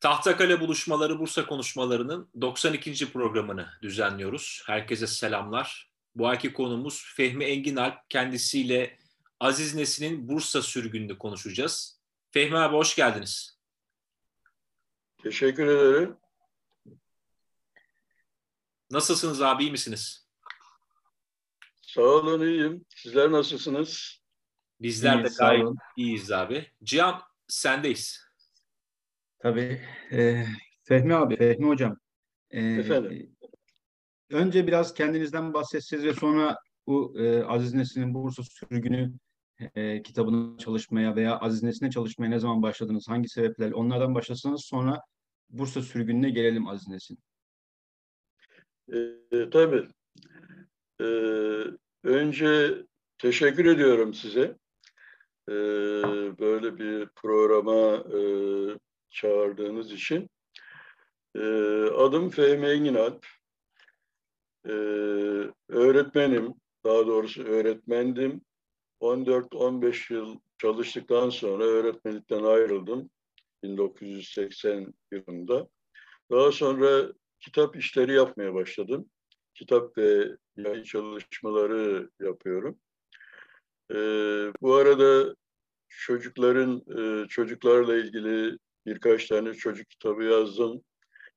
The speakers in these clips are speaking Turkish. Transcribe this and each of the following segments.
Tahtakale Buluşmaları Bursa Konuşmaları'nın 92. programını düzenliyoruz. Herkese selamlar. Bu ayki konumuz Fehmi Enginalp. Kendisiyle Aziz Nesin'in Bursa sürgününü konuşacağız. Fehmi abi hoş geldiniz. Teşekkür ederim. Nasılsınız abi, iyi misiniz? Sağ olun, iyiyim. Sizler nasılsınız? Bizler de gayet iyiyiz abi. Cihan, sendeyiz. Tabii. Ee, Fehmi abi, Fehmi hocam. E, Efendim. Önce biraz kendinizden bahsetseniz ve sonra bu e, Aziz Nesin'in Bursa Sürgünü e, kitabını çalışmaya veya Aziz Nesin'e çalışmaya ne zaman başladınız, hangi sebeplerle onlardan başlasanız sonra Bursa Sürgünü'ne gelelim Aziz Nesin. E, tabii. E, önce teşekkür ediyorum size. E, böyle bir programa e, çağırdığınız için. E, adım Fehmi Enginalp. E, öğretmenim, daha doğrusu öğretmendim. 14-15 yıl çalıştıktan sonra öğretmenlikten ayrıldım 1980 yılında. Daha sonra kitap işleri yapmaya başladım. Kitap ve yayın çalışmaları yapıyorum. Ee, bu arada çocukların e, çocuklarla ilgili birkaç tane çocuk kitabı yazdım.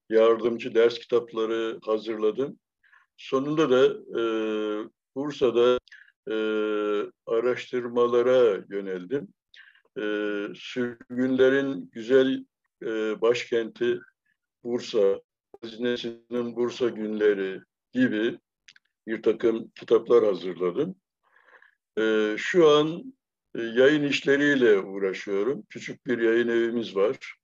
Yardımcı ders kitapları hazırladım. Sonunda da e, Bursa'da e, araştırmalara yöneldim. E, sürgünlerin güzel e, başkenti Bursa, Hazinesi'nin Bursa günleri gibi bir takım kitaplar hazırladım. E, şu an e, yayın işleriyle uğraşıyorum. Küçük bir yayın evimiz var.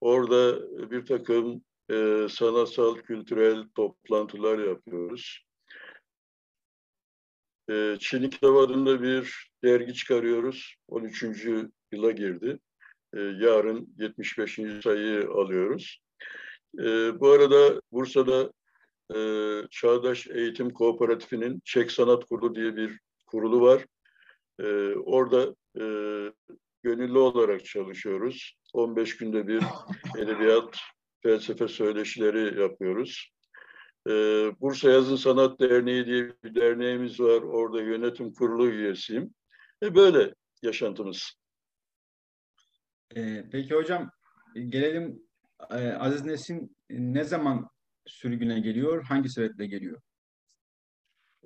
Orada bir takım e, sanatsal, kültürel toplantılar yapıyoruz. E, Kitap adında bir dergi çıkarıyoruz. 13. yıla girdi. E, yarın 75. sayıyı alıyoruz. E, bu arada Bursa'da e, Çağdaş Eğitim Kooperatifi'nin Çek Sanat Kurulu diye bir kurulu var. E, orada e, gönüllü olarak çalışıyoruz. 15 günde bir edebiyat, felsefe söyleşileri yapıyoruz. Ee, Bursa Yazın Sanat Derneği diye bir derneğimiz var. Orada yönetim kurulu üyesiyim. E böyle yaşantımız. Ee, peki hocam gelelim e, Aziz Nesin ne zaman sürgüne geliyor? Hangi sebeple geliyor?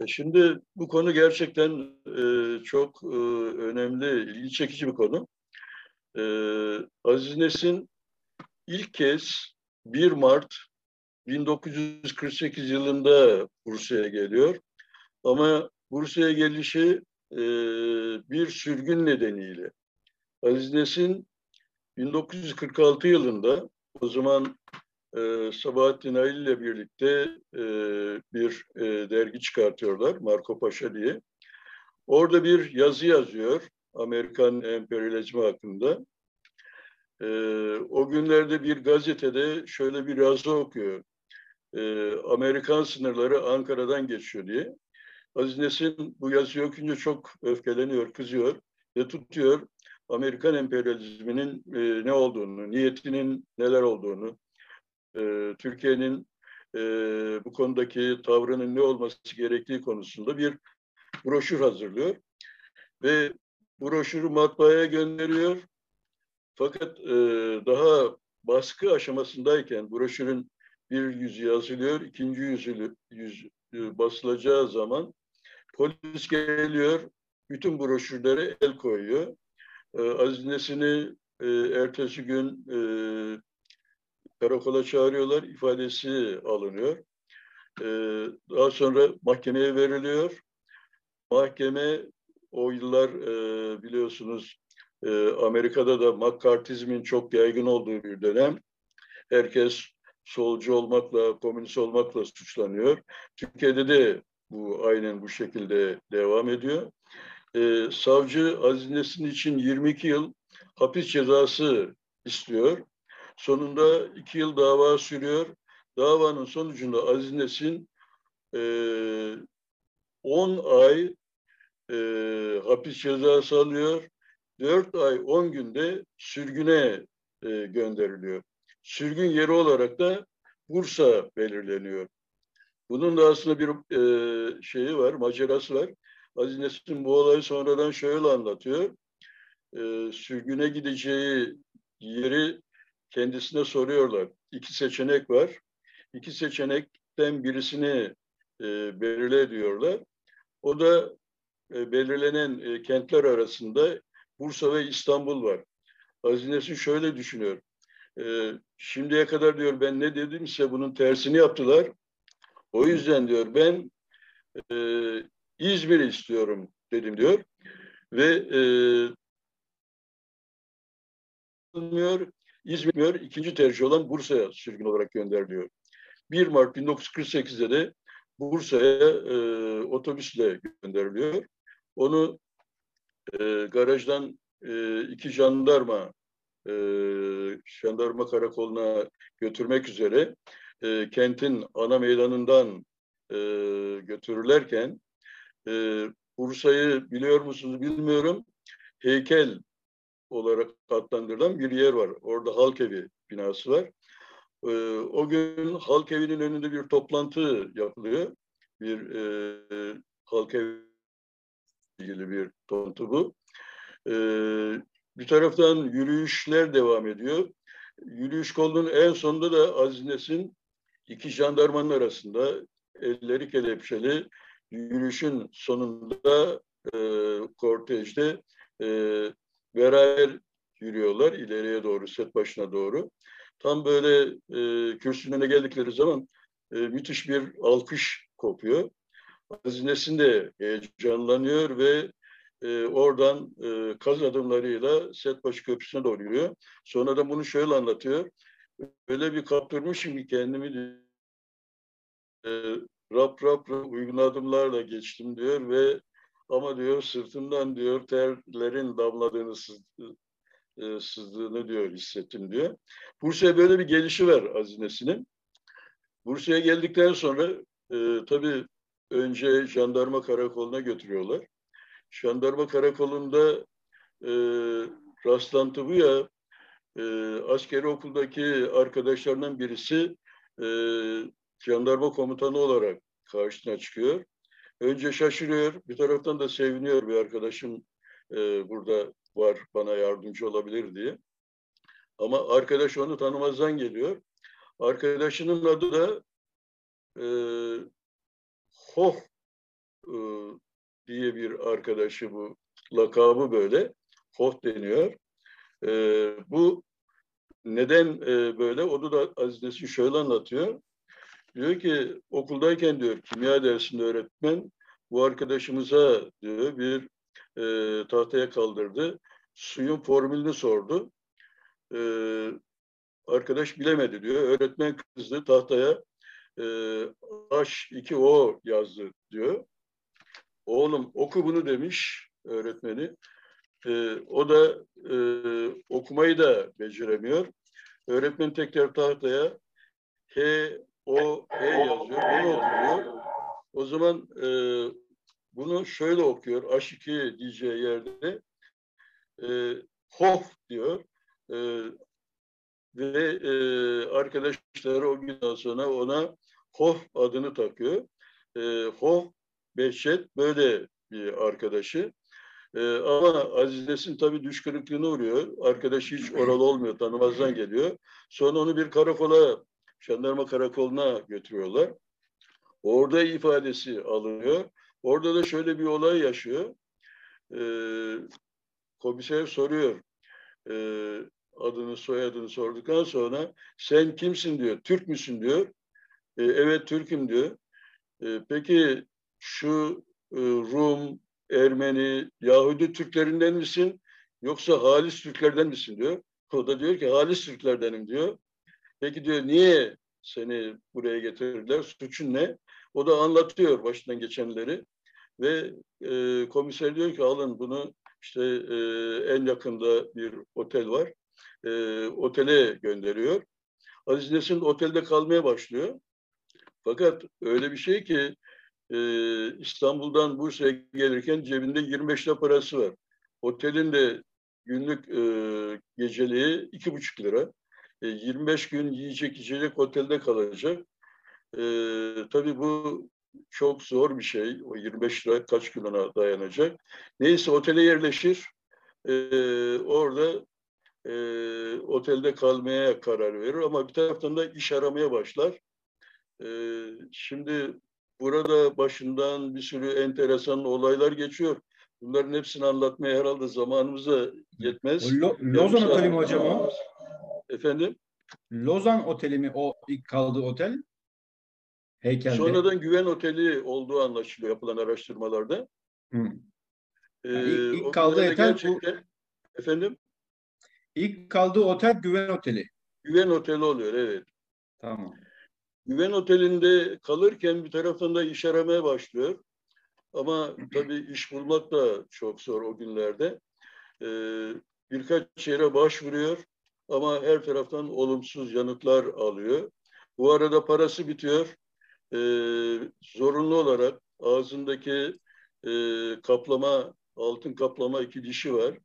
E, şimdi bu konu gerçekten e, çok e, önemli, ilgi çekici bir konu. E, Aziz Nesin ilk kez 1 Mart 1948 yılında Bursa'ya geliyor. Ama Bursa'ya gelişi e, bir sürgün nedeniyle. Aziz Nesin 1946 yılında o zaman e, Sabahattin Ayl ile birlikte e, bir e, dergi çıkartıyorlar Marco Paşa diye. Orada bir yazı yazıyor Amerikan emperyalizmi hakkında. E, o günlerde bir gazetede şöyle bir yazı okuyor. E, Amerikan sınırları Ankara'dan geçiyor diye. Aziz Nesin bu yazıyı okuyunca çok öfkeleniyor, kızıyor ve tutuyor Amerikan emperyalizminin e, ne olduğunu, niyetinin neler olduğunu, e, Türkiye'nin e, bu konudaki tavrının ne olması gerektiği konusunda bir broşür hazırlıyor. Ve broşürü matbaaya gönderiyor. Fakat e, daha baskı aşamasındayken broşürün bir yüzü yazılıyor, ikinci yüzü yüz, e, basılacağı zaman polis geliyor, bütün broşürlere el koyuyor. E, Aziz Nesin'i e, ertesi gün e, karakola çağırıyorlar, ifadesi alınıyor. E, daha sonra mahkemeye veriliyor. Mahkeme o yıllar e, biliyorsunuz e, Amerika'da da McCarthyizmin çok yaygın olduğu bir dönem. Herkes solcu olmakla, komünist olmakla suçlanıyor. Türkiye'de de bu aynen bu şekilde devam ediyor. Ee, savcı Aziz Nesin için 22 yıl hapis cezası istiyor. Sonunda iki yıl dava sürüyor. Davanın sonucunda Aziz Nesin e, 10 ay e, hapis cezası alıyor. 4 ay 10 günde sürgüne e, gönderiliyor. sürgün yeri olarak da Bursa belirleniyor. Bunun da aslında bir e, şeyi var, macerası var. Aziz Nesin bu olayı sonradan şöyle anlatıyor. E, sürgüne gideceği yeri kendisine soruyorlar. İki seçenek var. İki seçenekten birisini e, belirle diyorlar. O da e, belirlenen e, kentler arasında Bursa ve İstanbul var. Aziz şöyle düşünüyor. E, şimdiye kadar diyor ben ne dedimse bunun tersini yaptılar. O yüzden diyor ben İzmir istiyorum dedim diyor. Ve e, diyor İzmir ikinci tercih olan Bursa'ya sürgün olarak gönderiliyor. 1 Mart 1948'de de Bursa'ya e, otobüsle gönderiliyor. Onu e, garajdan e, iki jandarma e, jandarma karakoluna götürmek üzere e, kentin ana meydanından e, götürürlerken e, Bursa'yı biliyor musunuz bilmiyorum heykel olarak adlandırılan bir yer var. Orada halk evi binası var. E, o gün halk evinin önünde bir toplantı yapılıyor. Bir e, halk evi ilgili bir toplantı bu. E, bir taraftan yürüyüşler devam ediyor. Yürüyüş kolunun en sonunda da Aziz Nesin iki jandarmanın arasında elleri kelepçeli yürüyüşün sonunda e, kortejde e, beraber yürüyorlar ileriye doğru, set başına doğru. Tam böyle e, kürsünün önüne geldikleri zaman e, müthiş bir alkış kopuyor. Aziz Nesin de heyecanlanıyor ve e, oradan e, kaz adımlarıyla Setbaşı Köprüsü'ne doğru yürüyor. Sonra da bunu şöyle anlatıyor. Öyle bir kaptırmışım ki kendimi e, rap rap uygun adımlarla geçtim diyor ve ama diyor sırtımdan diyor terlerin damladığını e, sızdığını diyor hissettim diyor. Bursa'ya böyle bir gelişi var Azines'inin. Bursa'ya geldikten sonra e, tabii önce jandarma karakoluna götürüyorlar. Jandarma karakolunda e, rastlantı bu ya e, askeri okuldaki arkadaşlarından birisi e, jandarma komutanı olarak karşısına çıkıyor. Önce şaşırıyor, bir taraftan da seviniyor bir arkadaşım e, burada var bana yardımcı olabilir diye. Ama arkadaş onu tanımazdan geliyor. Arkadaşının adı da e, Hoh e, diye bir arkadaşı bu lakabı böyle. Hoh deniyor. E, bu neden e, böyle? Onu da Aziz Nesin şöyle anlatıyor. Diyor ki okuldayken diyor kimya dersinde öğretmen bu arkadaşımıza diyor bir e, tahtaya kaldırdı. Suyun formülünü sordu. E, arkadaş bilemedi diyor. Öğretmen kızdı tahtaya e, H2O yazdı diyor. Oğlum oku bunu demiş öğretmeni. E, o da e, okumayı da beceremiyor. Öğretmen tekrar tahtaya H, O, H yazıyor. Bunu okuyor. O zaman e, bunu şöyle okuyor. H2 diyeceği yerde e, Hof diyor. E, ve e, arkadaşları o günden sonra ona Hof adını takıyor. E, Hof Behçet böyle bir arkadaşı. Ee, ama Aziz Nesin tabii düş kırıklığına uğruyor. Arkadaşı hiç oralı olmuyor, tanımazdan geliyor. Sonra onu bir karakola, jandarma karakoluna götürüyorlar. Orada ifadesi alınıyor. Orada da şöyle bir olay yaşıyor. Ee, komiser soruyor. Ee, adını, soyadını sorduktan sonra sen kimsin diyor, Türk müsün diyor. Ee, evet Türk'üm diyor. Ee, peki şu e, Rum, Ermeni, Yahudi Türklerinden misin yoksa halis Türklerden misin diyor. O da diyor ki halis Türklerdenim diyor. Peki diyor niye seni buraya getirdiler? Suçun ne? O da anlatıyor başından geçenleri. Ve e, komiser diyor ki alın bunu işte e, en yakında bir otel var. E, otele gönderiyor. Aziz Nesin otelde kalmaya başlıyor. Fakat öyle bir şey ki e, İstanbul'dan Bursa'ya gelirken cebinde 25 lira parası var. Otelin de günlük e, geceliği iki buçuk lira. E, 25 gün yiyecek içecek otelde kalacak. E, tabii bu çok zor bir şey. O 25 lira kaç gün dayanacak. Neyse otele yerleşir. E, orada e, otelde kalmaya karar verir ama bir taraftan da iş aramaya başlar. E, şimdi burada başından bir sürü enteresan olaylar geçiyor. Bunların hepsini anlatmaya herhalde zamanımıza yetmez. Lo Lozan Oteli mi hocam o? Efendim? Lozan Oteli mi o ilk kaldığı otel? Heykelde. Sonradan Güven Oteli olduğu anlaşılıyor yapılan araştırmalarda. Ee, yani ilk, ilk kaldığı otel gerçekten, bu... Efendim? İlk kaldığı otel Güven Oteli. Güven Oteli oluyor evet. Tamam. Güven Oteli'nde kalırken bir taraftan da iş aramaya başlıyor. Ama tabii iş bulmak da çok zor o günlerde. Ee, birkaç yere başvuruyor ama her taraftan olumsuz yanıtlar alıyor. Bu arada parası bitiyor. Ee, zorunlu olarak ağzındaki e, kaplama, altın kaplama iki dişi var.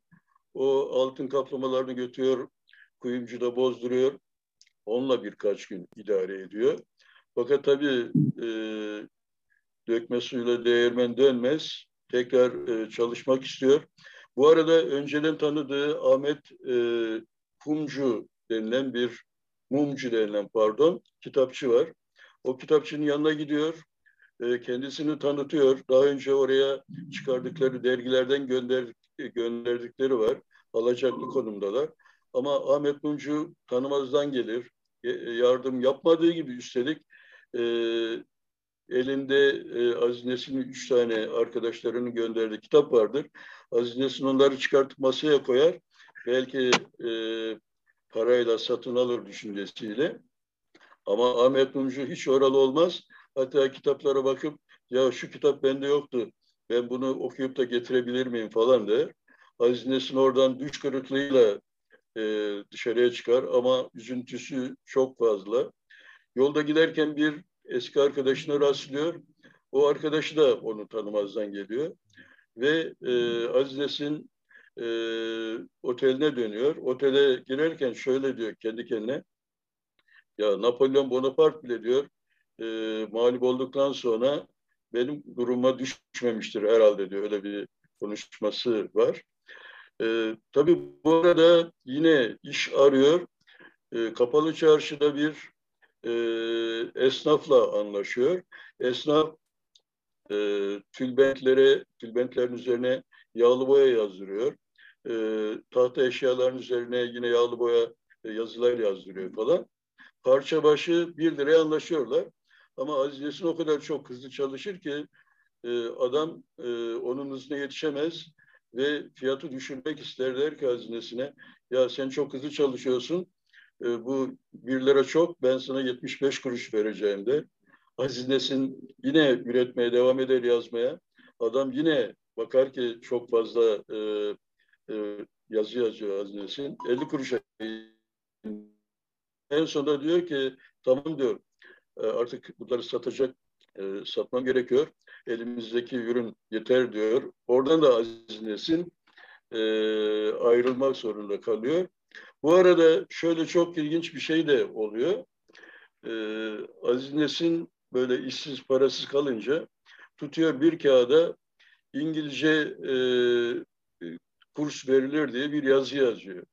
O altın kaplamalarını götürüyor, kuyumcuda bozduruyor. Onunla birkaç gün idare ediyor. Fakat tabii e, dökme suyla değirmen dönmez. Tekrar e, çalışmak istiyor. Bu arada önceden tanıdığı Ahmet e, Kumcu denilen bir mumcu denilen pardon kitapçı var. O kitapçının yanına gidiyor. E, kendisini tanıtıyor. Daha önce oraya çıkardıkları dergilerden gönder, gönderdikleri var. Alacaklı konumdalar. Ama Ahmet Mumcu tanımazdan gelir. Yardım yapmadığı gibi üstelik e, elinde e, Aziz üç tane arkadaşlarının gönderdiği kitap vardır. Aziz onları çıkartıp masaya koyar. Belki e, parayla satın alır düşüncesiyle. Ama Ahmet Mumcu hiç oralı olmaz. Hatta kitaplara bakıp ya şu kitap bende yoktu. Ben bunu okuyup da getirebilir miyim falan der. Aziz oradan düş kırıklığıyla e, dışarıya çıkar ama üzüntüsü çok fazla. Yolda giderken bir eski arkadaşına rastlıyor. O arkadaşı da onu tanımazdan geliyor. Ve e, Aziz Nesin e, oteline dönüyor. Otele girerken şöyle diyor kendi kendine. Ya Napolyon Bonaparte bile diyor e, mağlup olduktan sonra benim duruma düşmemiştir herhalde diyor. Öyle bir konuşması var. E, tabii bu arada yine iş arıyor. E, Kapalı Çarşı'da bir e, esnafla anlaşıyor. Esnaf e, tülbentlere, tülbentlerin üzerine yağlı boya yazdırıyor. E, tahta eşyaların üzerine yine yağlı boya e, yazılar yazdırıyor falan. Parça başı bir liraya anlaşıyorlar. Ama Aziz Nesin o kadar çok hızlı çalışır ki e, adam e, onun hızına yetişemez ve fiyatı düşürmek ister der ki hazinesine. Ya sen çok hızlı çalışıyorsun. E, bu bir lira çok ben sana 75 kuruş vereceğim de. Aziz Nesin yine üretmeye devam eder yazmaya. Adam yine bakar ki çok fazla e, e, yazı yazıyor Aziz Nesin 50 kuruşa en sonunda diyor ki tamam diyor e, artık bunları satacak e, satmam gerekiyor. Elimizdeki ürün yeter diyor. Oradan da Aziz Nesin e, ayrılmak zorunda kalıyor. Bu arada şöyle çok ilginç bir şey de oluyor. E, Aziz Nesin böyle işsiz parasız kalınca tutuyor bir kağıda İngilizce e, kurs verilir diye bir yazı yazıyor.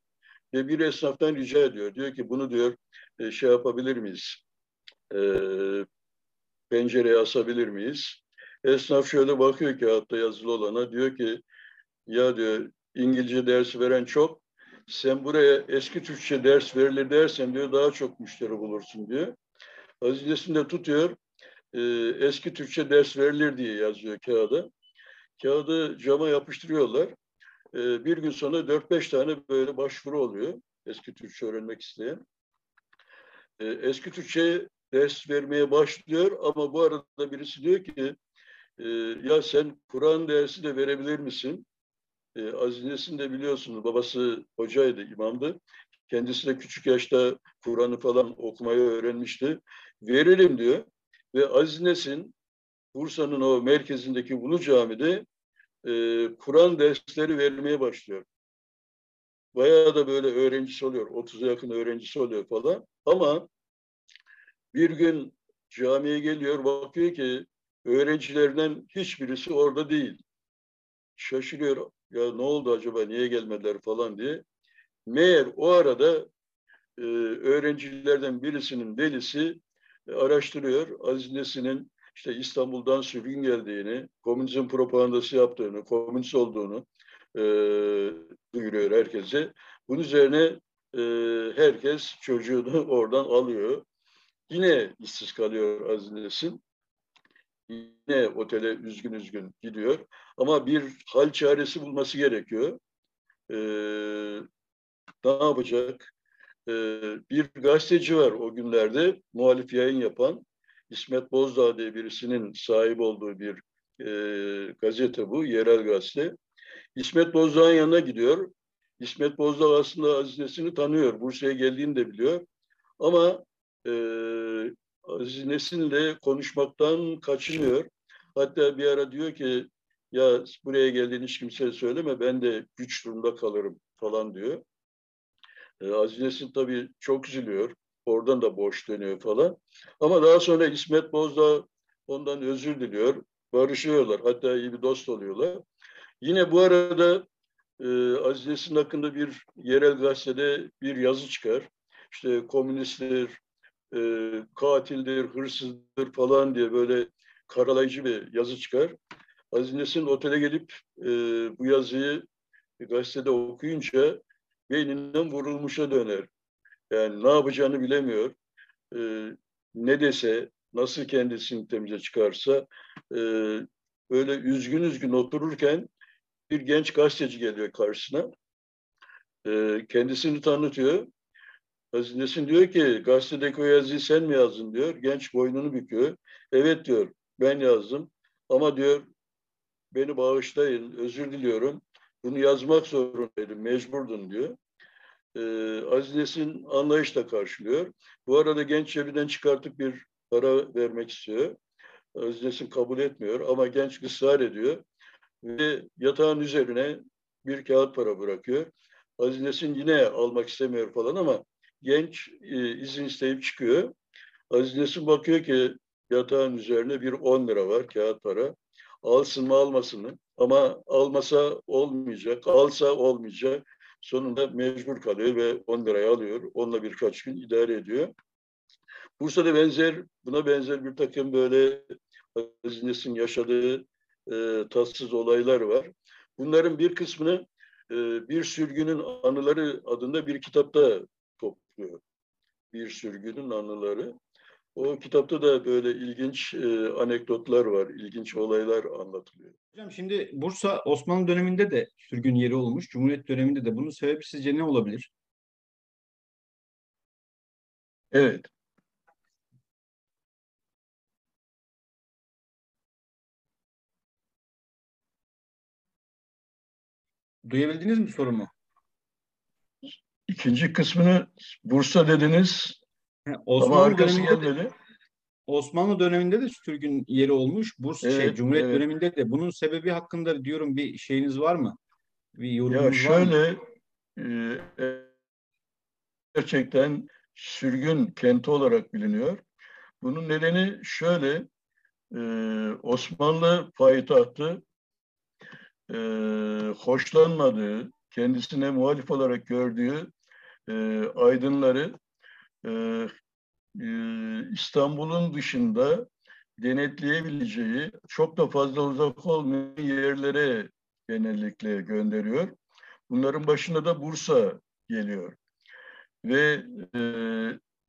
Ve bir esnaftan rica ediyor. Diyor ki bunu diyor e, şey yapabilir miyiz? E, pencereye asabilir miyiz? Esnaf şöyle bakıyor ki hatta yazılı olana diyor ki ya diyor İngilizce dersi veren çok sen buraya eski Türkçe ders verilir dersen diyor daha çok müşteri bulursun diyor. Hazilesinde tutuyor e, eski Türkçe ders verilir diye yazıyor kağıda. Kağıdı cama yapıştırıyorlar. E, bir gün sonra 4-5 tane böyle başvuru oluyor eski Türkçe öğrenmek isteyen. E, eski Türkçe ders vermeye başlıyor ama bu arada birisi diyor ki e, ya sen Kur'an dersi de verebilir misin? E, Aziz Nesin de biliyorsunuz babası hocaydı, imamdı. Kendisi de küçük yaşta Kur'an'ı falan okumayı öğrenmişti. Verelim diyor. Ve Aziz Nesin Bursa'nın o merkezindeki Ulu Cami'de e, Kur'an dersleri vermeye başlıyor. bayağı da böyle öğrencisi oluyor. 30'a yakın öğrencisi oluyor falan. Ama bir gün camiye geliyor bakıyor ki öğrencilerinden hiçbirisi orada değil. Şaşırıyor. Ya ne oldu acaba niye gelmediler falan diye. Meğer o arada e, öğrencilerden birisinin delisi e, araştırıyor. Aziz Nesin'in işte İstanbul'dan sürgün geldiğini, komünizm propagandası yaptığını, komünist olduğunu e, duyuruyor herkese. Bunun üzerine e, herkes çocuğunu oradan alıyor. Yine işsiz kalıyor Aziz. Yine otele üzgün üzgün gidiyor. Ama bir hal çaresi bulması gerekiyor. Ee, ne yapacak? Ee, bir gazeteci var o günlerde muhalif yayın yapan. İsmet Bozdağ diye birisinin sahip olduğu bir e, gazete bu, yerel gazete. İsmet Bozdağ'ın yanına gidiyor. İsmet Bozdağ aslında Aziz Nesin'i tanıyor. Bursa'ya geldiğini de biliyor. Ama e, Nesin'le konuşmaktan kaçınıyor. Hatta bir ara diyor ki ya buraya geldiğini hiç kimseye söyleme ben de güç durumda kalırım falan diyor. E, Aziz Nesin tabii çok üzülüyor. Oradan da boş dönüyor falan. Ama daha sonra İsmet Bozdağ ondan özür diliyor. Barışıyorlar. Hatta iyi bir dost oluyorlar. Yine bu arada e, Aziz Nesin hakkında bir yerel gazetede bir yazı çıkar. İşte komünistler, e, katildir, hırsızdır falan diye böyle karalayıcı bir yazı çıkar. Aziz Nesin otele gelip e, bu yazıyı gazetede okuyunca beyninden vurulmuşa döner. Yani ne yapacağını bilemiyor. E, ne dese, nasıl kendisini temize çıkarsa e, böyle üzgün üzgün otururken bir genç gazeteci geliyor karşısına. E, kendisini tanıtıyor. Aziz Nesin diyor ki gazetedeki o yazıyı sen mi yazdın diyor. Genç boynunu büküyor. Evet diyor ben yazdım ama diyor beni bağışlayın özür diliyorum. Bunu yazmak zorundaydım mecburdum diyor. Ee, Aziz Nesin anlayışla karşılıyor. Bu arada genç cebinden çıkartıp bir para vermek istiyor. Aziz Nesin kabul etmiyor ama genç ısrar ediyor. Ve yatağın üzerine bir kağıt para bırakıyor. Aziz Nesin yine almak istemiyor falan ama genç e, izin isteyip çıkıyor. Aziz bakıyor ki yatağın üzerine bir 10 lira var kağıt para. Alsın mı almasın mı? Ama almasa olmayacak, alsa olmayacak. Sonunda mecbur kalıyor ve 10 lirayı alıyor. Onunla birkaç gün idare ediyor. Bursa'da benzer, buna benzer bir takım böyle Aziz yaşadığı e, tatsız olaylar var. Bunların bir kısmını e, Bir Sürgünün Anıları adında bir kitapta topluyor. Bir sürgünün anıları. O kitapta da böyle ilginç e, anekdotlar var, ilginç olaylar anlatılıyor. Hocam şimdi Bursa Osmanlı döneminde de sürgün yeri olmuş, Cumhuriyet döneminde de. Bunun sebebi sizce ne olabilir? Evet. Duyabildiniz mi sorumu? İkinci kısmını Bursa dediniz. Osmanlı Ama arkası döneminde De, Osmanlı döneminde de sürgün yeri olmuş. Bursa şey, evet, şey Cumhuriyet evet. döneminde de. Bunun sebebi hakkında diyorum bir şeyiniz var mı? Bir yorumunuz ya şöyle, var mı? E, gerçekten sürgün kenti olarak biliniyor. Bunun nedeni şöyle, e, Osmanlı payitahtı e, hoşlanmadığı, kendisine muhalif olarak gördüğü e, aydınları e, e, İstanbul'un dışında denetleyebileceği çok da fazla uzak olmayan yerlere genellikle gönderiyor. Bunların başında da Bursa geliyor. Ve e,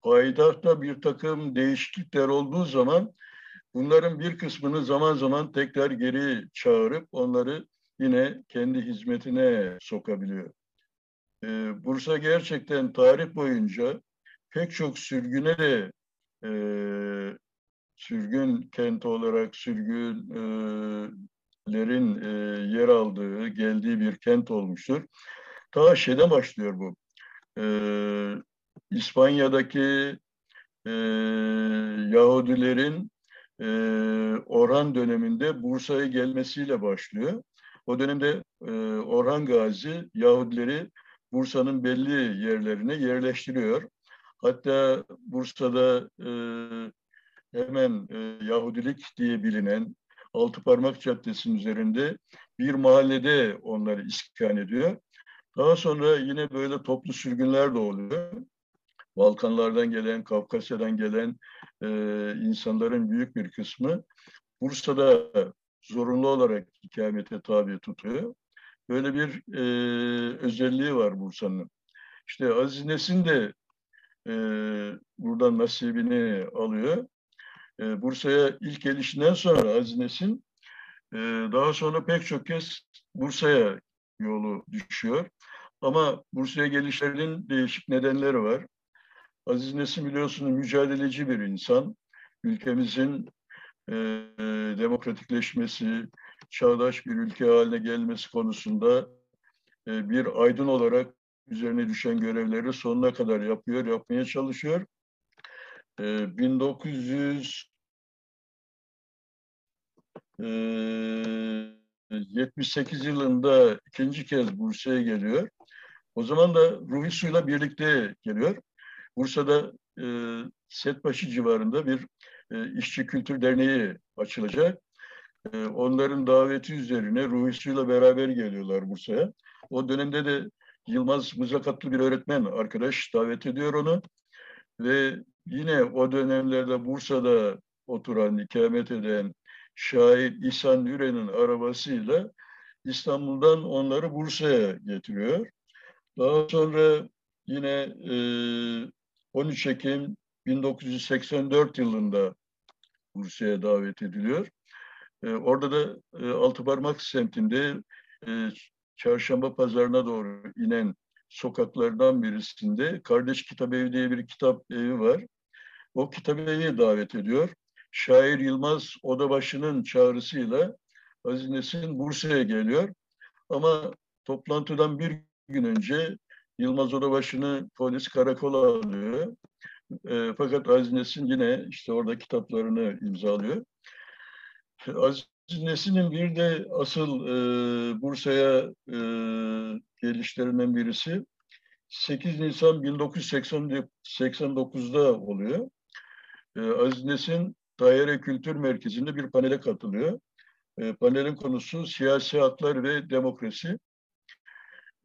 payidahta bir takım değişiklikler olduğu zaman bunların bir kısmını zaman zaman tekrar geri çağırıp onları yine kendi hizmetine sokabiliyor. E, Bursa gerçekten tarih boyunca pek çok sürgüne de e, sürgün kenti olarak sürgünlerin e, yer aldığı, geldiği bir kent olmuştur. Ta şeyden başlıyor bu. E, İspanya'daki e, Yahudilerin e, Orhan döneminde Bursa'ya gelmesiyle başlıyor. O dönemde e, Orhan Gazi Yahudileri Bursa'nın belli yerlerine yerleştiriyor. Hatta Bursa'da e, hemen e, Yahudilik diye bilinen Altı Parmak Caddesi'nin üzerinde bir mahallede onları iskan ediyor. Daha sonra yine böyle toplu sürgünler de oluyor. Balkanlardan gelen, Kafkasya'dan gelen e, insanların büyük bir kısmı Bursa'da zorunlu olarak ikamete tabi tutuyor. Böyle bir e, özelliği var Bursa'nın. İşte Aziz Nesin de e, buradan nasibini alıyor. E, Bursa'ya ilk gelişinden sonra Aziz Nesin e, daha sonra pek çok kez Bursa'ya yolu düşüyor. Ama Bursa'ya gelişlerinin değişik nedenleri var. Aziz Nesin biliyorsunuz mücadeleci bir insan. Ülkemizin e, demokratikleşmesi, çağdaş bir ülke haline gelmesi konusunda e, bir aydın olarak üzerine düşen görevleri sonuna kadar yapıyor, yapmaya çalışıyor. E, 1900 e, 78 yılında ikinci kez Bursa'ya geliyor. O zaman da Ruhi Su'yla birlikte geliyor. Bursa'da e, Setbaşı civarında bir e, İşçi Kültür Derneği açılacak. E, onların daveti üzerine Ruhi Su'yla beraber geliyorlar Bursa'ya. O dönemde de Yılmaz Mızrakatlı bir öğretmen arkadaş davet ediyor onu. Ve yine o dönemlerde Bursa'da oturan, ikamet eden şair İhsan Üren'in arabasıyla İstanbul'dan onları Bursa'ya getiriyor. Daha sonra yine e, 13 Ekim 1984 yılında Bursa'ya davet ediliyor. E, orada da e, Altıparmak semtinde e, çarşamba pazarına doğru inen sokaklardan birisinde Kardeş Kitap Evi diye bir kitap evi var. O kitap evi davet ediyor. Şair Yılmaz Odabaşı'nın çağrısıyla Aziz Nesin Bursa'ya geliyor. Ama toplantıdan bir gün önce Yılmaz Odabaşı'nı polis karakola alıyor. E, fakat Aziz Nesin yine işte orada kitaplarını imzalıyor. Aziz Nesin'in bir de asıl e, Bursa'ya e, gelişlerinden birisi 8 Nisan 1989'da oluyor. E, Aziz Nesin Daire Kültür Merkezi'nde bir panele katılıyor. E, panelin konusu siyasi haklar ve demokrasi.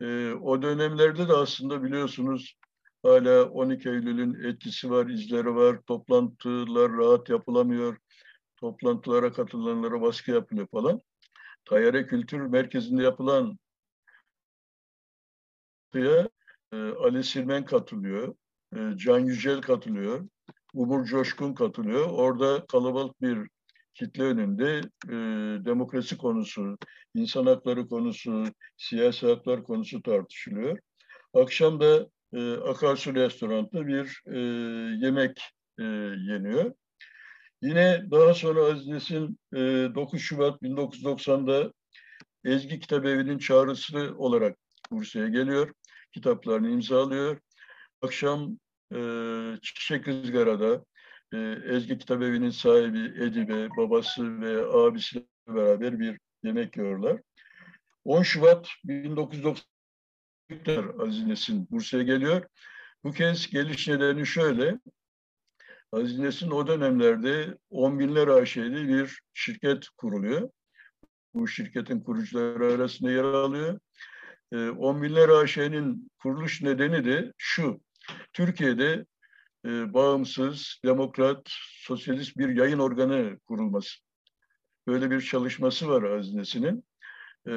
E, o dönemlerde de aslında biliyorsunuz hala 12 Eylül'ün etkisi var, izleri var, toplantılar rahat yapılamıyor, toplantılara katılanlara baskı yapılıyor falan. Tayyare Kültür Merkezi'nde yapılan e, Ali Silmen katılıyor, e, Can Yücel katılıyor, Umur Coşkun katılıyor. Orada kalabalık bir kitle önünde e, demokrasi konusu, insan hakları konusu, siyasi haklar konusu tartışılıyor. Akşam da e, Akarsu Restoran'da bir e, yemek e, yeniyor. Yine daha sonra Aziz Nesin e, 9 Şubat 1990'da Ezgi Kitabevi'nin çağrısı olarak Bursa'ya geliyor. Kitaplarını imzalıyor. Akşam e, Çiçek Izgara'da e, Ezgi Kitabevi'nin sahibi Edibe, babası ve abisiyle beraber bir yemek yiyorlar. 10 Şubat 1990 Aziz Nesin Bursa'ya geliyor. Bu kez geliş nedeni şöyle. Aziz o dönemlerde 10 binler AŞ'li bir şirket kuruluyor. Bu şirketin kurucuları arasında yer alıyor. 10 ee, binler AŞ'nin kuruluş nedeni de şu. Türkiye'de e, bağımsız, demokrat, sosyalist bir yayın organı kurulması. Böyle bir çalışması var Aziz E,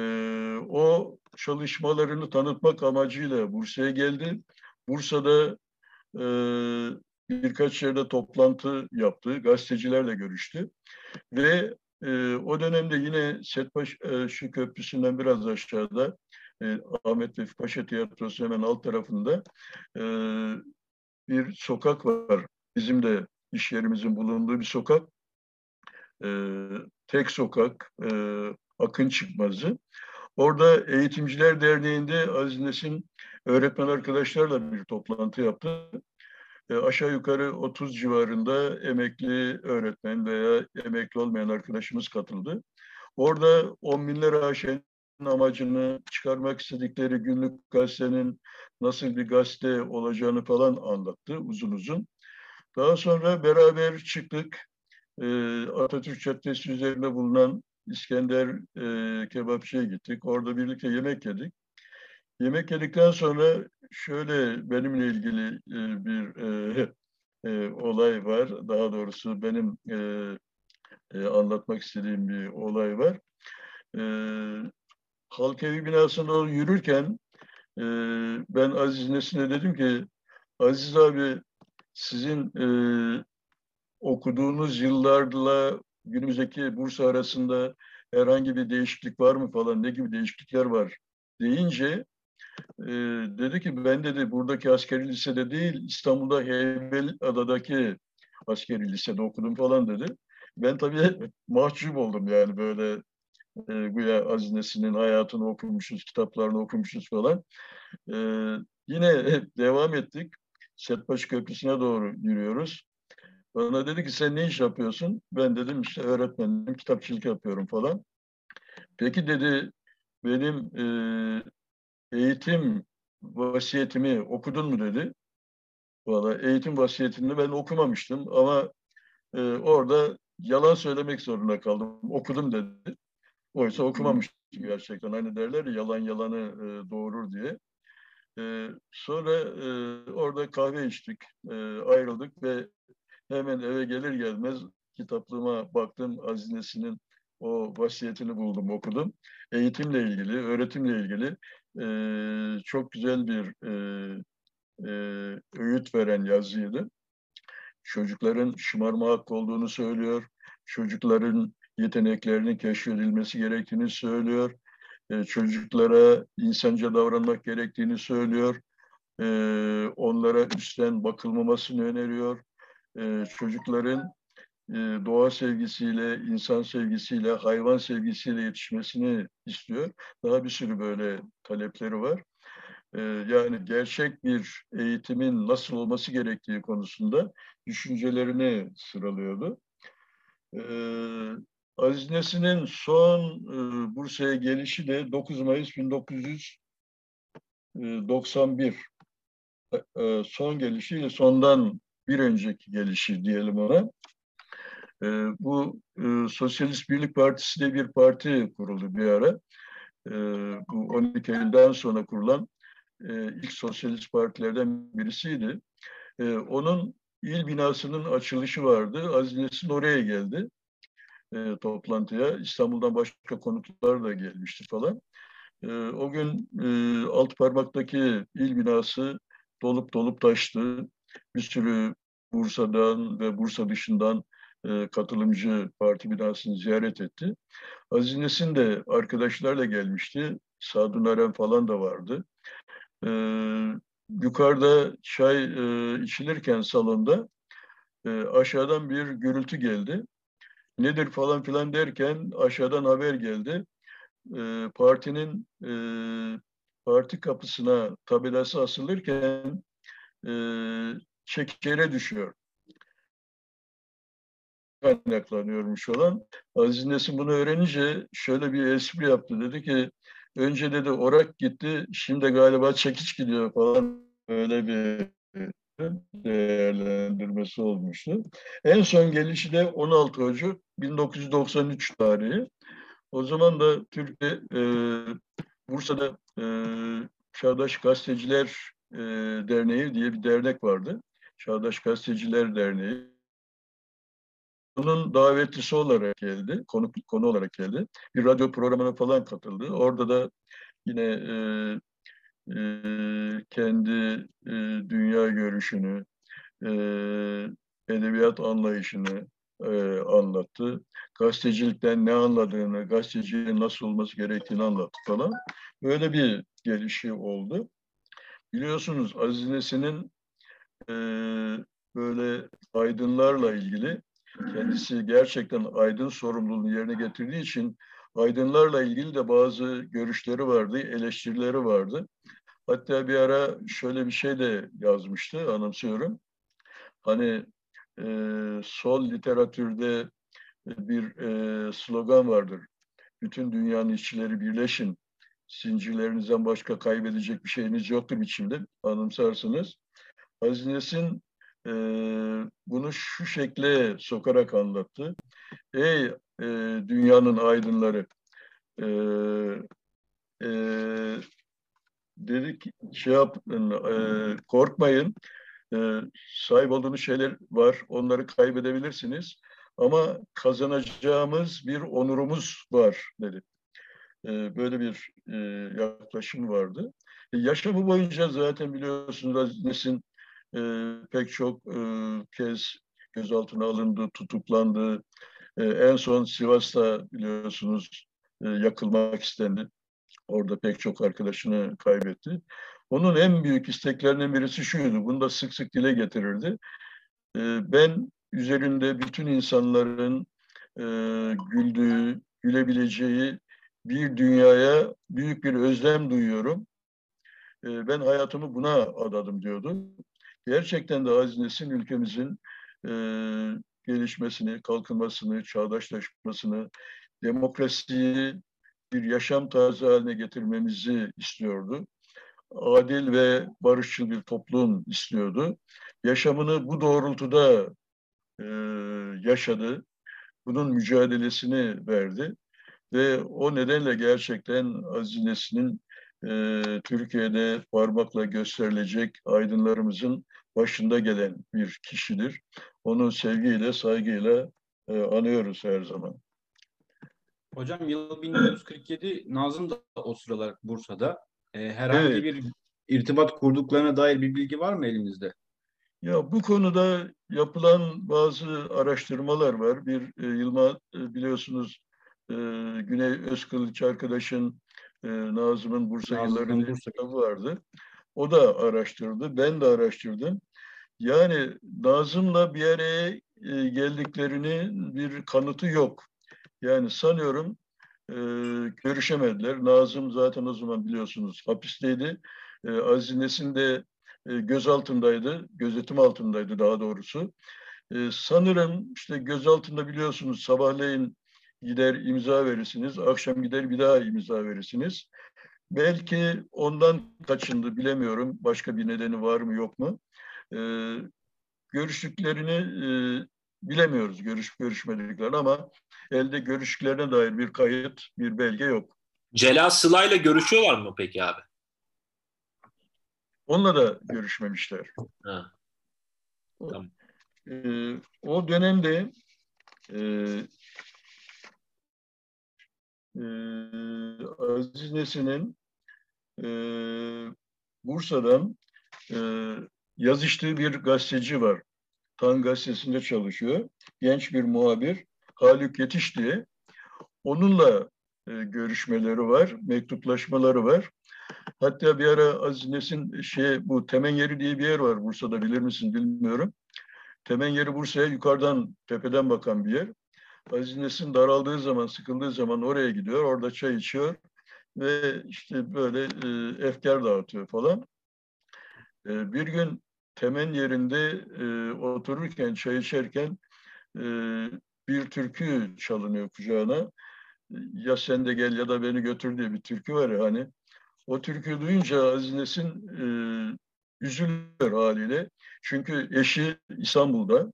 o çalışmalarını tanıtmak amacıyla Bursa'ya geldi. Bursa'da e, birkaç yerde toplantı yaptı, gazetecilerle görüştü ve e, o dönemde yine Setbaş e, şu köprüsünden biraz aşağıda e, Ahmet Vefik Paşa Tiyatrosu hemen alt tarafında e, bir sokak var. Bizim de iş yerimizin bulunduğu bir sokak. E, tek sokak, e, Akın Çıkmazı. Orada Eğitimciler Derneği'nde Aziz Nesin öğretmen arkadaşlarla bir toplantı yaptı. E, aşağı yukarı 30 civarında emekli öğretmen veya emekli olmayan arkadaşımız katıldı. Orada on binler aşağı amacını, çıkarmak istedikleri günlük gazetenin nasıl bir gazete olacağını falan anlattı uzun uzun. Daha sonra beraber çıktık. E, Atatürk Caddesi üzerinde bulunan İskender e, Kebapçı'ya gittik. Orada birlikte yemek yedik. Yemek yedikten sonra şöyle benimle ilgili e, bir e, e, olay var. Daha doğrusu benim e, e, anlatmak istediğim bir olay var. E, Halk Evi binasında yürürken e, ben Aziz Nesin'e dedim ki Aziz abi sizin e, okuduğunuz yıllarla günümüzdeki Bursa arasında herhangi bir değişiklik var mı falan ne gibi değişiklikler var deyince e, dedi ki ben dedi buradaki askeri lisede değil İstanbul'da Heybeliada'daki askeri lisede okudum falan dedi. Ben tabii mahcup oldum yani böyle e, güya Aziz hayatını okumuşuz, kitaplarını okumuşuz falan. E, yine devam ettik. Setbaşı Köprüsü'ne doğru yürüyoruz. Bana dedi ki sen ne iş yapıyorsun? Ben dedim işte öğretmenim, kitapçılık yapıyorum falan. Peki dedi benim e, eğitim vasiyetimi okudun mu dedi. Valla eğitim vasiyetini ben okumamıştım ama e, orada yalan söylemek zorunda kaldım. Okudum dedi. Oysa okumamıştım gerçekten. Hani derler ya yalan yalanı e, doğurur diye. E, sonra e, orada kahve içtik, e, ayrıldık ve hemen eve gelir gelmez kitaplığıma baktım. Aziz o vasiyetini buldum, okudum. Eğitimle ilgili, öğretimle ilgili e, çok güzel bir e, e, öğüt veren yazıydı. Çocukların şımarma hakkı olduğunu söylüyor. Çocukların yeteneklerinin keşfedilmesi gerektiğini söylüyor. E, çocuklara insanca davranmak gerektiğini söylüyor. E, onlara üstten bakılmamasını öneriyor. E, çocukların doğa sevgisiyle, insan sevgisiyle, hayvan sevgisiyle yetişmesini istiyor. Daha bir sürü böyle talepleri var. E, yani gerçek bir eğitimin nasıl olması gerektiği konusunda düşüncelerini sıralıyordu. E, Aziz Nesin'in son e, Bursa'ya gelişi de 9 Mayıs 1991. E, e, son gelişi sondan bir önceki gelişi diyelim ona. E, bu e, Sosyalist Birlik Partisi de bir parti kuruldu bir ara. E, bu 12 Eylül'den sonra kurulan e, ilk sosyalist partilerden birisiydi. E, onun il binasının açılışı vardı. Aziz Nesin oraya geldi e, toplantıya. İstanbul'dan başka konuklar da gelmişti falan. O gün e, alt parmaktaki il binası dolup dolup taştı. Bir sürü Bursa'dan ve Bursa dışından e, katılımcı parti binasını ziyaret etti. Aziz Nesin de arkadaşlarla gelmişti. Sadun Arem falan da vardı. E, yukarıda çay e, içilirken salonda e, aşağıdan bir gürültü geldi nedir falan filan derken aşağıdan haber geldi. E, partinin e, parti kapısına tabelası asılırken e, çekere düşüyor. Kaynaklanıyormuş olan. Aziz Nesin bunu öğrenince şöyle bir espri yaptı. Dedi ki önce dedi orak gitti şimdi galiba çekiç gidiyor falan. Öyle bir değerlendirmesi olmuştu. En son gelişi de 16 Ocak 1993 tarihi. O zaman da Türkiye e, Bursa'da e, Çağdaş Gazeteciler e, Derneği diye bir dernek vardı. Çağdaş Gazeteciler Derneği. Bunun davetlisi olarak geldi, konu, konu olarak geldi. Bir radyo programına falan katıldı. Orada da yine e, e, kendi e, dünya görüşünü, e, edebiyat anlayışını e, anlattı. Gazetecilikten ne anladığını, gazeteciliğin nasıl olması gerektiğini anlattı falan. Böyle bir gelişi oldu. Biliyorsunuz Aziz Nesin'in e, böyle aydınlarla ilgili kendisi gerçekten aydın sorumluluğunu yerine getirdiği için aydınlarla ilgili de bazı görüşleri vardı, eleştirileri vardı. Hatta bir ara şöyle bir şey de yazmıştı, anımsıyorum. Hani e, sol literatürde bir e, slogan vardır. Bütün dünyanın işçileri birleşin zincirlerinizden başka kaybedecek bir şeyiniz yoktur biçimde anımsarsınız. Aziz Nesin e, bunu şu şekle sokarak anlattı. Ey e, dünyanın aydınları, e, e, dedik şey yapın, e, korkmayın, e, sahip olduğunuz şeyler var, onları kaybedebilirsiniz. Ama kazanacağımız bir onurumuz var dedi. E, böyle bir e, yaklaşım vardı. E, yaşamı boyunca zaten biliyorsunuz Aziz Nesin e, pek çok e, kez gözaltına alındı, tutuklandı. E, en son Sivas'ta biliyorsunuz e, yakılmak istendi. Orada pek çok arkadaşını kaybetti. Onun en büyük isteklerinden birisi şuydu, bunu da sık sık dile getirirdi. E, ben üzerinde bütün insanların e, güldüğü, gülebileceği bir dünyaya büyük bir özlem duyuyorum. E, ben hayatımı buna adadım diyordu. Gerçekten de Aziz Nesin ülkemizin e, gelişmesini, kalkınmasını, çağdaşlaşmasını, demokrasiyi bir yaşam tarzı haline getirmemizi istiyordu. Adil ve barışçıl bir toplum istiyordu. Yaşamını bu doğrultuda e, yaşadı. Bunun mücadelesini verdi. Ve o nedenle gerçekten Aziz Nesin'in e, Türkiye'de parmakla gösterilecek aydınlarımızın başında gelen bir kişidir. Onu sevgiyle, saygıyla e, anıyoruz her zaman. Hocam yıl 1947 Nazım da o sıralar Bursa'da. E, herhangi evet. bir irtibat kurduklarına dair bir bilgi var mı elimizde? Ya bu konuda yapılan bazı araştırmalar var. Bir e, Yılmaz e, biliyorsunuz e, Güney Özkılıç arkadaşın e, Nazım'ın Bursa yılları kitabı vardı. O da araştırdı. Ben de araştırdım. Yani Nazım'la bir araya e, geldiklerini bir kanıtı yok. Yani sanıyorum e, görüşemediler. Nazım zaten o zaman biliyorsunuz hapisteydi. E, Aziz Nesin de e, gözaltındaydı, gözetim altındaydı daha doğrusu. E, sanırım işte gözaltında biliyorsunuz sabahleyin gider imza verirsiniz, akşam gider bir daha imza verirsiniz. Belki ondan kaçındı bilemiyorum. Başka bir nedeni var mı yok mu? E, görüştüklerini e, bilemiyoruz görüş görüşmediklerini ama elde görüştüklerine dair bir kayıt, bir belge yok. Celal Sıla'yla görüşüyorlar mı peki abi? Onunla da görüşmemişler. Ha. Tamam. O, e, o dönemde e, Aziz Nesin'in e, Bursa'dan e, yazıştığı bir gazeteci var. Tan gazetesinde çalışıyor. Genç bir muhabir Haluk Yetiş diye. Onunla e, görüşmeleri var, mektuplaşmaları var. Hatta bir ara Aziz Nesin şey bu Temen Yeri diye bir yer var Bursa'da bilir misin bilmiyorum. Temen Yeri Bursa'ya yukarıdan tepeden bakan bir yer. Aziz Nesin daraldığı zaman, sıkıldığı zaman oraya gidiyor. Orada çay içiyor ve işte böyle e, efkar dağıtıyor falan. E, bir gün temen yerinde e, otururken, çay içerken e, bir türkü çalınıyor kucağına. Ya sen de gel ya da beni götür diye bir türkü var ya hani. O türkü duyunca Aziz Nesin e, üzülüyor haliyle. Çünkü eşi İstanbul'da.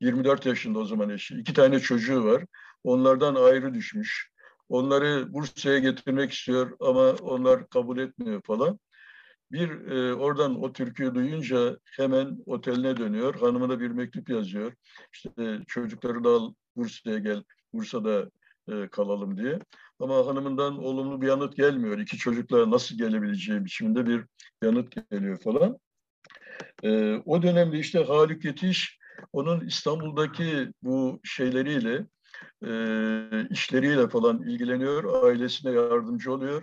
24 yaşında o zaman eşi. İki tane çocuğu var. Onlardan ayrı düşmüş. Onları Bursa'ya getirmek istiyor ama onlar kabul etmiyor falan. Bir e, oradan o türküyü duyunca hemen oteline dönüyor. Hanımına bir mektup yazıyor. İşte e, çocukları da al Bursa'ya gel. Bursa'da e, kalalım diye. Ama hanımından olumlu bir yanıt gelmiyor. İki çocukla nasıl gelebileceği biçiminde bir yanıt geliyor falan. E, o dönemde işte Haluk Yetiş onun İstanbul'daki bu şeyleriyle, e, işleriyle falan ilgileniyor, ailesine yardımcı oluyor.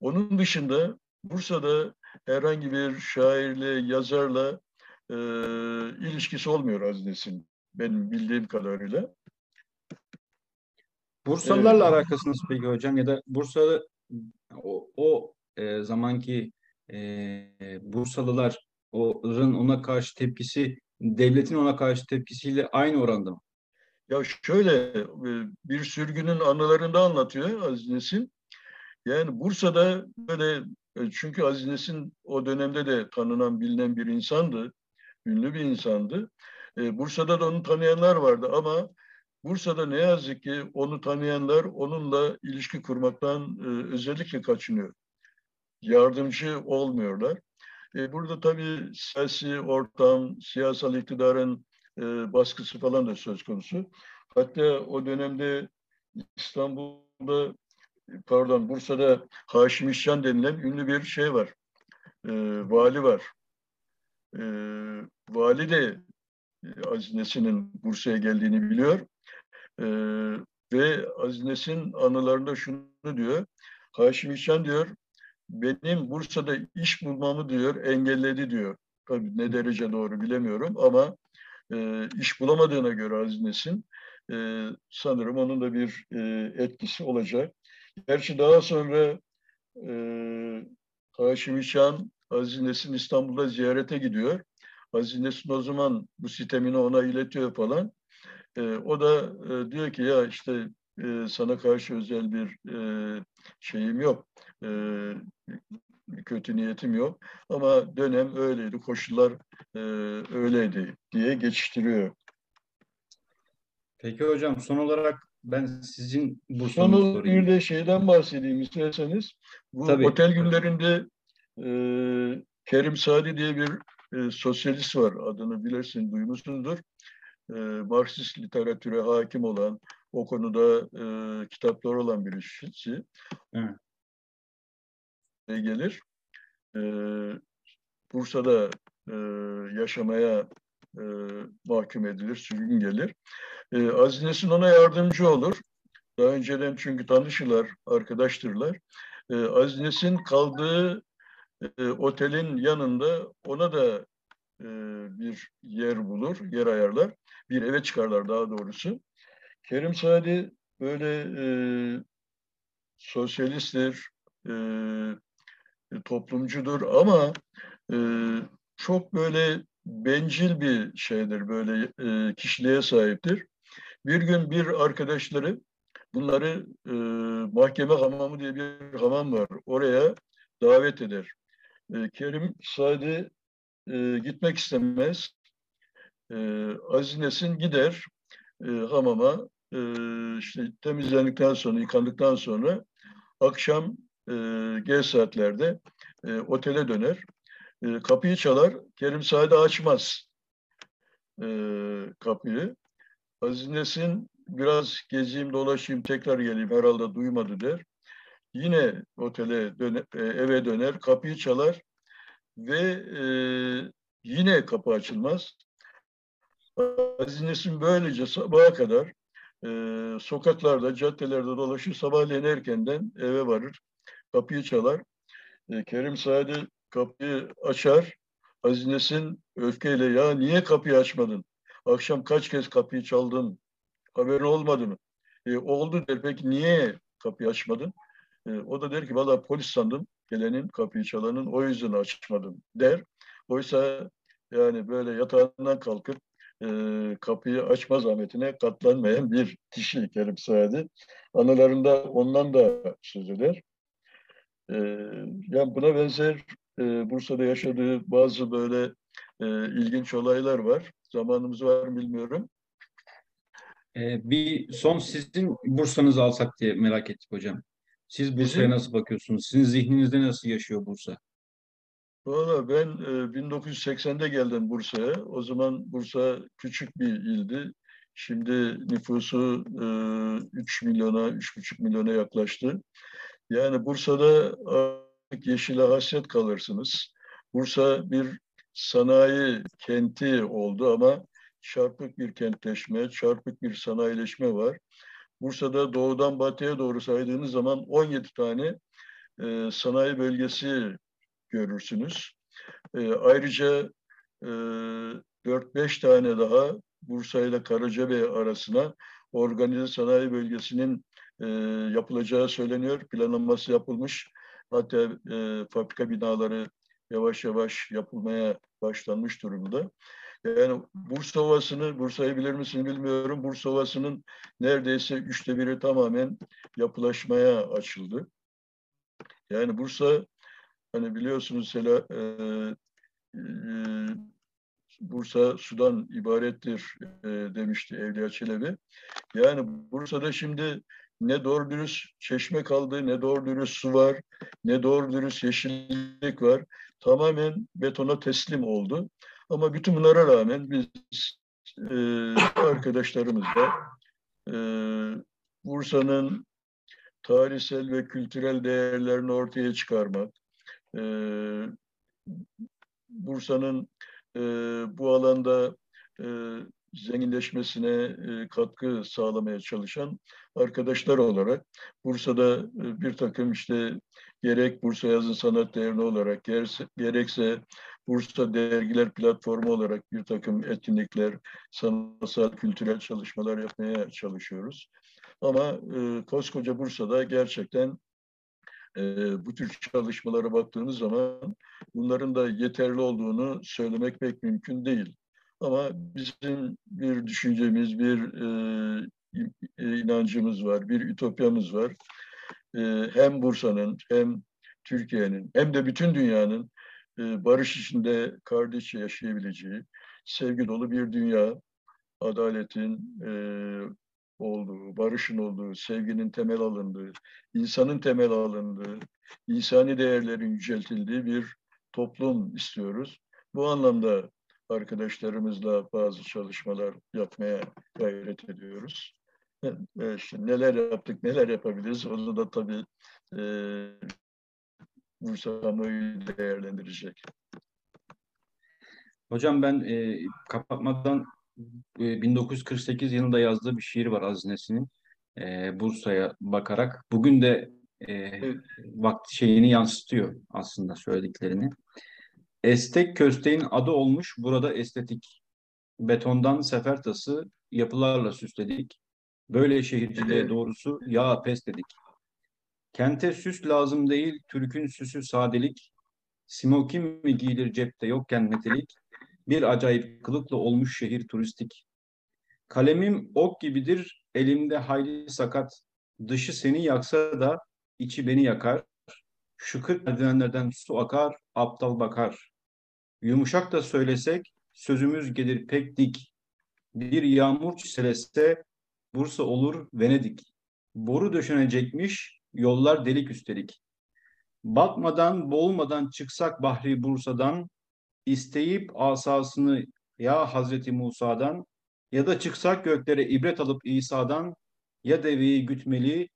Onun dışında Bursa'da herhangi bir şairle, yazarla e, ilişkisi olmuyor Azines'in benim bildiğim kadarıyla. Bursalılarla evet. alakası nasıl peki hocam? Ya da Bursa'da o, o e, zamanki e, Bursalılar onun ona karşı tepkisi devletin ona karşı tepkisiyle aynı oranda mı? Ya şöyle e, bir sürgünün anılarında anlatıyor Aziz Nesin. Yani Bursa'da böyle e, çünkü Aziz Nesin o dönemde de tanınan bilinen bir insandı. Ünlü bir insandı. E, Bursa'da da onu tanıyanlar vardı ama Bursa'da ne yazık ki onu tanıyanlar onunla ilişki kurmaktan özellikle kaçınıyor. Yardımcı olmuyorlar. E, burada tabii siyasi ortam, siyasal iktidarın e, baskısı falan da söz konusu. Hatta o dönemde İstanbul'da, pardon Bursa'da Haşim İşcan denilen ünlü bir şey var. E, vali var. Vali de Aziz Nesin'in Bursa'ya geldiğini biliyor. Ve Aziz Nesin anılarında şunu diyor. Haşim İşcan diyor, benim Bursa'da iş bulmamı diyor engelledi diyor. Tabii ne derece doğru bilemiyorum ama e, iş bulamadığına göre Aziz Nesin e, sanırım onun da bir e, etkisi olacak. Gerçi daha sonra e, Haşim İşan Aziz Nesin İstanbul'da ziyarete gidiyor. Aziz Nesin o zaman bu sitemini ona iletiyor falan. E, o da e, diyor ki ya işte e, sana karşı özel bir e, şeyim yok. E, kötü niyetim yok. Ama dönem öyleydi, koşullar e, öyleydi diye geçiştiriyor. Peki hocam son olarak ben sizin bu Sonu bir de şeyden bahsedeyim isterseniz. Bu Tabii. otel günlerinde e, Kerim Sadi diye bir e, sosyalist var. Adını bilirsin, duymuşsundur. E, Marksist literatüre hakim olan, o konuda e, kitaplar olan birisi. Evet. Gelir. E, Bursa'da e, yaşamaya e, mahkum edilir, sürgün gelir. E, Aziz Nesin ona yardımcı olur. Daha önceden çünkü tanışırlar, arkadaştırlar. E, Aziz Nesin kaldığı e, otelin yanında ona da e, bir yer bulur, yer ayarlar. Bir eve çıkarlar daha doğrusu. Kerim Sadi böyle e, sosyalisttir, e, toplumcudur ama e, çok böyle bencil bir şeydir, böyle e, kişiliğe sahiptir. Bir gün bir arkadaşları bunları e, mahkeme hamamı diye bir hamam var. Oraya davet eder. E, Kerim Sadi e, gitmek istemez. E, Aziz Nesin gider e, hamama. E, işte temizlendikten sonra, yıkandıktan sonra akşam e, geç saatlerde e, otele döner. E, kapıyı çalar. Kerim Sadi açmaz e, kapıyı. Aziz Nesin biraz gezeyim dolaşayım tekrar geleyim herhalde duymadı der. Yine otele döne, e, eve döner kapıyı çalar ve e, yine kapı açılmaz. Aziz Nesin böylece sabaha kadar e, sokaklarda, caddelerde dolaşır. Sabahleyin erkenden eve varır. Kapıyı çalar. E, Kerim Sadi kapıyı açar. Aziz Nesin öfkeyle ya niye kapıyı açmadın? Akşam kaç kez kapıyı çaldın? Haberin olmadı mı? E, oldu der. Peki niye kapıyı açmadın? E, o da der ki valla polis sandım gelenin kapıyı çalanın o yüzden açmadım der. Oysa yani böyle yatağından kalkıp e, kapıyı açma zahmetine katlanmayan bir kişi Kerim Saadi. Anılarında ondan da söz eder. E, yani buna benzer e, Bursa'da yaşadığı bazı böyle e, ilginç olaylar var. Zamanımız var mı bilmiyorum. Ee, bir son sizin Bursa'nızı alsak diye merak ettik hocam. Siz Bursa'ya nasıl bakıyorsunuz? Sizin zihninizde nasıl yaşıyor Bursa? Valla ben e, 1980'de geldim Bursa'ya. O zaman Bursa küçük bir ildi. Şimdi nüfusu e, 3 milyona, 3,5 milyona yaklaştı. Yani Bursa'da artık yeşile hasret kalırsınız. Bursa bir sanayi kenti oldu ama çarpık bir kentleşme, çarpık bir sanayileşme var. Bursa'da doğudan batıya doğru saydığınız zaman 17 tane e, sanayi bölgesi görürsünüz. E, ayrıca e, 4-5 tane daha Bursa ile Karacabey arasına organize sanayi bölgesinin e, yapılacağı söyleniyor. Planlaması yapılmış. Hatta e, fabrika binaları yavaş yavaş yapılmaya başlanmış durumda. Yani Bursa Ovası'nı, Bursa'yı bilir misin bilmiyorum. Bursa Ovası'nın neredeyse üçte biri tamamen yapılaşmaya açıldı. Yani Bursa hani biliyorsunuz Sela, e, e, Bursa sudan ibarettir e, demişti Evliya Çelebi. Yani Bursa'da şimdi ne doğru dürüst çeşme kaldı, ne doğru dürüst su var, ne doğru dürüst yeşillik var. Tamamen betona teslim oldu. Ama bütün bunlara rağmen biz e, arkadaşlarımızla e, Bursa'nın tarihsel ve kültürel değerlerini ortaya çıkarmak, e, Bursa'nın e, bu alanda e, zenginleşmesine e, katkı sağlamaya çalışan arkadaşlar olarak Bursa'da e, bir takım işte gerek Bursa Yazın Sanat Derneği olarak gerekse, gerekse Bursa Dergiler Platformu olarak bir takım etkinlikler, sanatsal, kültürel çalışmalar yapmaya çalışıyoruz. Ama e, koskoca Bursa'da gerçekten e, bu tür çalışmalara baktığınız zaman bunların da yeterli olduğunu söylemek pek mümkün değil. Ama bizim bir düşüncemiz, bir e, inancımız var, bir ütopyamız var. E, hem Bursa'nın hem Türkiye'nin hem de bütün dünyanın e, barış içinde kardeşçe yaşayabileceği, sevgi dolu bir dünya, adaletin e, olduğu, barışın olduğu, sevginin temel alındığı, insanın temel alındığı, insani değerlerin yüceltildiği bir toplum istiyoruz. Bu anlamda arkadaşlarımızla bazı çalışmalar yapmaya gayret ediyoruz. E, işte neler yaptık, neler yapabiliriz onu da tabii e, Bursa değerlendirecek. Hocam ben e, kapatmadan e, 1948 yılında yazdığı bir şiir var Aziz Nesin'in. E, Bursa'ya bakarak. Bugün de e, evet. vakti şeyini yansıtıyor aslında söylediklerini. Estek kösteğin adı olmuş burada estetik. Betondan sefer tası yapılarla süsledik. Böyle şehirciliğe doğrusu ya pes dedik. Kente süs lazım değil, Türk'ün süsü sadelik. Smokin mi giyilir cepte yokken metelik? Bir acayip kılıkla olmuş şehir turistik. Kalemim ok gibidir, elimde hayli sakat. Dışı seni yaksa da içi beni yakar. Şu kırk merdivenlerden su akar, aptal bakar. Yumuşak da söylesek sözümüz gelir pek dik. Bir yağmur çiselese Bursa olur Venedik. Boru döşenecekmiş yollar delik üstelik. Batmadan boğulmadan çıksak Bahri Bursa'dan isteyip asasını ya Hazreti Musa'dan ya da çıksak göklere ibret alıp İsa'dan ya deveyi gütmeli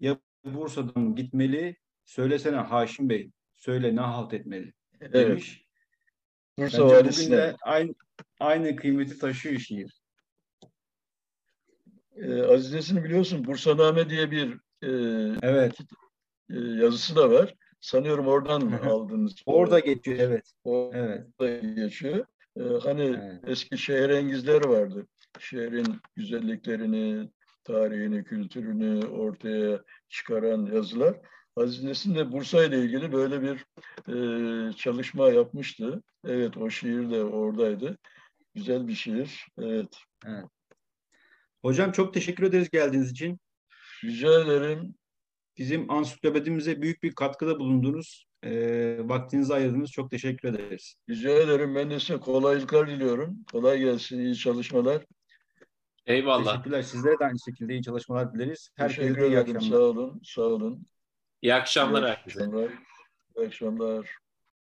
ya Bursa'dan gitmeli söylesene Haşim Bey söyle ne halt etmeli evet. demiş. Bursa Bence bugün de aynı, aynı kıymeti taşıyor şiir. Ee, Aziz Nesin biliyorsun Bursaname diye bir e, evet. e, yazısı da var. Sanıyorum oradan mı aldınız? Orada geçiyor evet. Orada evet. geçiyor. Ee, hani evet. eski şehir engizler vardı. Şehrin güzelliklerini, tarihini, kültürünü ortaya çıkaran yazılar. Aziz Nesin de Bursa ile ilgili böyle bir e, çalışma yapmıştı. Evet o şiir de oradaydı. Güzel bir şiir. Evet. evet. Hocam çok teşekkür ederiz geldiğiniz için. Rica ederim. Bizim ansiklopedimize büyük bir katkıda bulundunuz. E, vaktinizi ayırdınız. Çok teşekkür ederiz. Rica ederim. Ben de size kolaylıklar diliyorum. Kolay gelsin. İyi çalışmalar. Eyvallah. Teşekkürler. Sizlere de aynı şekilde iyi çalışmalar dileriz. Herkese Teşekkür ederim. Sağ olun. Sağ olun. İyi akşamlar herkese. İyi akşamlar. İyi akşamlar.